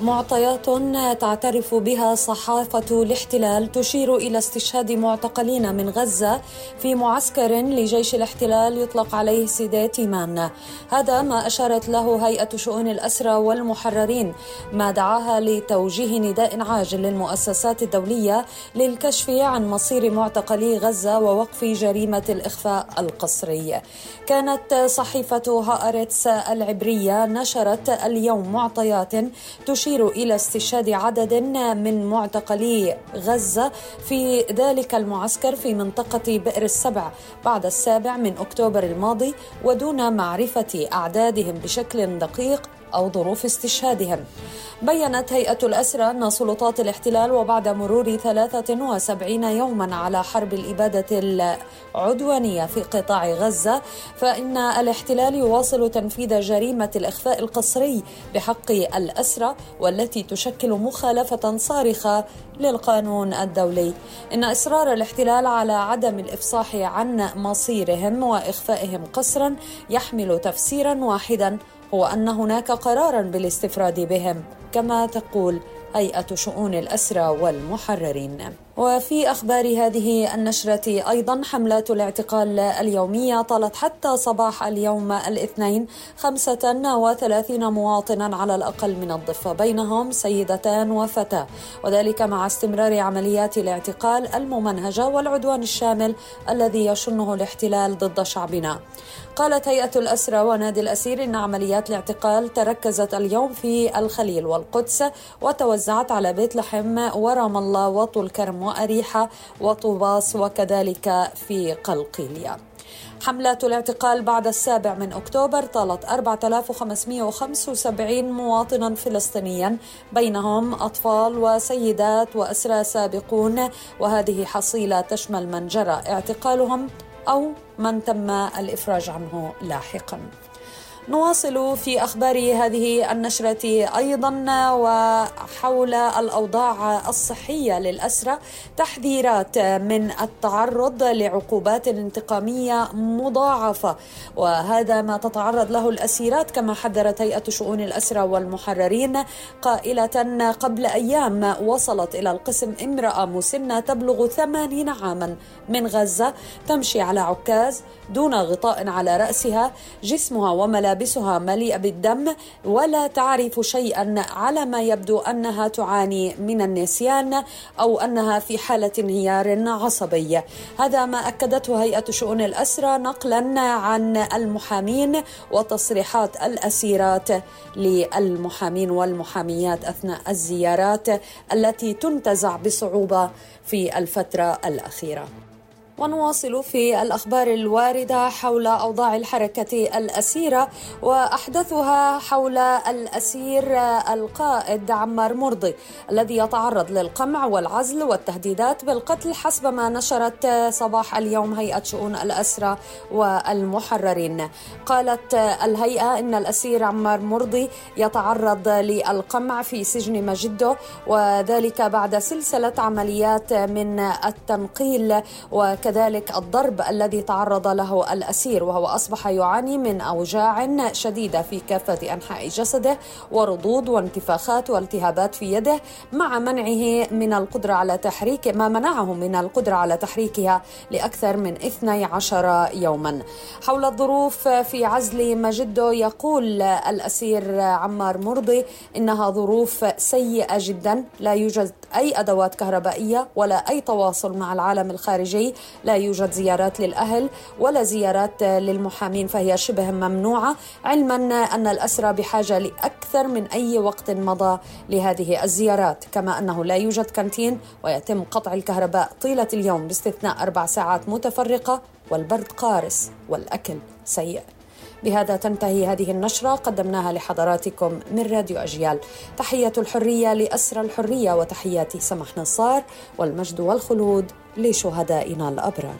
معطيات تعترف بها صحافة الاحتلال تشير إلى استشهاد معتقلين من غزة في معسكر لجيش الاحتلال يطلق عليه سيدات مان هذا ما أشارت له هيئة شؤون الأسرى والمحررين ما دعاها لتوجيه نداء عاجل للمؤسسات الدولية للكشف عن مصير معتقلي غزة ووقف جريمة الإخفاء القسري كانت صحيفة هآرتس العبرية نشرت اليوم معطيات تشير تشير إلى استشهاد عدد من معتقلي غزة في ذلك المعسكر في منطقة بئر السبع بعد السابع من أكتوبر الماضي ودون معرفة أعدادهم بشكل دقيق أو ظروف استشهادهم. بينت هيئة الأسرى أن سلطات الاحتلال وبعد مرور 73 يوما على حرب الإبادة العدوانية في قطاع غزة فإن الاحتلال يواصل تنفيذ جريمة الإخفاء القسري بحق الأسرى والتي تشكل مخالفة صارخة للقانون الدولي. إن إصرار الاحتلال على عدم الإفصاح عن مصيرهم وإخفائهم قسرا يحمل تفسيرا واحدا هو أن هناك قرارا بالاستفراد بهم كما تقول هيئة شؤون الأسرى والمحررين. وفي أخبار هذه النشرة أيضا حملات الاعتقال اليومية طالت حتى صباح اليوم الاثنين 35 مواطنا على الأقل من الضفة بينهم سيدتان وفتاة. وذلك مع استمرار عمليات الاعتقال الممنهجة والعدوان الشامل الذي يشنه الاحتلال ضد شعبنا. قالت هيئة الأسرى ونادي الأسير إن عمليات الاعتقال تركزت اليوم في الخليل والقدس وتوزعت على بيت لحم ورام الله وطول كرم وأريحة وطوباس وكذلك في قلقيلية حملات الاعتقال بعد السابع من أكتوبر طالت 4575 مواطنا فلسطينيا بينهم أطفال وسيدات وأسرى سابقون وهذه حصيلة تشمل من جرى اعتقالهم أو من تم الإفراج عنه لاحقاً. نواصل في أخبار هذه النشرة أيضا وحول الأوضاع الصحية للأسرى تحذيرات من التعرض لعقوبات انتقامية مضاعفة. وهذا ما تتعرض له الأسيرات كما حذرت هيئة شؤون الأسرى والمحررين قائلة قبل أيام وصلت إلى القسم امرأة مسنة تبلغ ثمانين عاما من غزة تمشي على عكاز دون غطاء على رأسها جسمها وملابسها ملابسها مليئة بالدم ولا تعرف شيئا على ما يبدو أنها تعاني من النسيان أو أنها في حالة انهيار عصبي. هذا ما أكدته هيئة شؤون الأسرى نقلا عن المحامين وتصريحات الأسيرات للمحامين والمحاميات أثناء الزيارات التي تنتزع بصعوبة في الفترة الأخيرة. ونواصل في الأخبار الواردة حول أوضاع الحركة الأسيرة وأحدثها حول الأسير القائد عمار مرضي الذي يتعرض للقمع والعزل والتهديدات بالقتل حسب ما نشرت صباح اليوم هيئة شؤون الاسرى والمحررين. قالت الهيئة إن الأسير عمار مرضي يتعرض للقمع في سجن مجده وذلك بعد سلسلة عمليات من التنقيل وك وكذلك الضرب الذي تعرض له الأسير وهو أصبح يعاني من أوجاع شديدة في كافة أنحاء جسده وردود وانتفاخات والتهابات في يده مع منعه من القدرة على تحريك ما منعه من القدرة على تحريكها لأكثر من 12 يوما. حول الظروف في عزل مجده يقول الأسير عمار مرضي إنها ظروف سيئة جدا لا يوجد أي أدوات كهربائية ولا أي تواصل مع العالم الخارجي. لا يوجد زيارات للأهل ولا زيارات للمحامين فهي شبه ممنوعة. علما أن الأسرى بحاجة لأكثر من أي وقت مضى لهذه الزيارات. كما أنه لا يوجد كانتين ويتم قطع الكهرباء طيلة اليوم باستثناء أربع ساعات متفرقة والبرد قارس والأكل سيء. بهذا تنتهي هذه النشرة. قدمناها لحضراتكم من راديو أجيال. تحية الحرية لأسرى الحرية وتحياتي سمح نصار والمجد والخلود لشهدائنا الأبرار.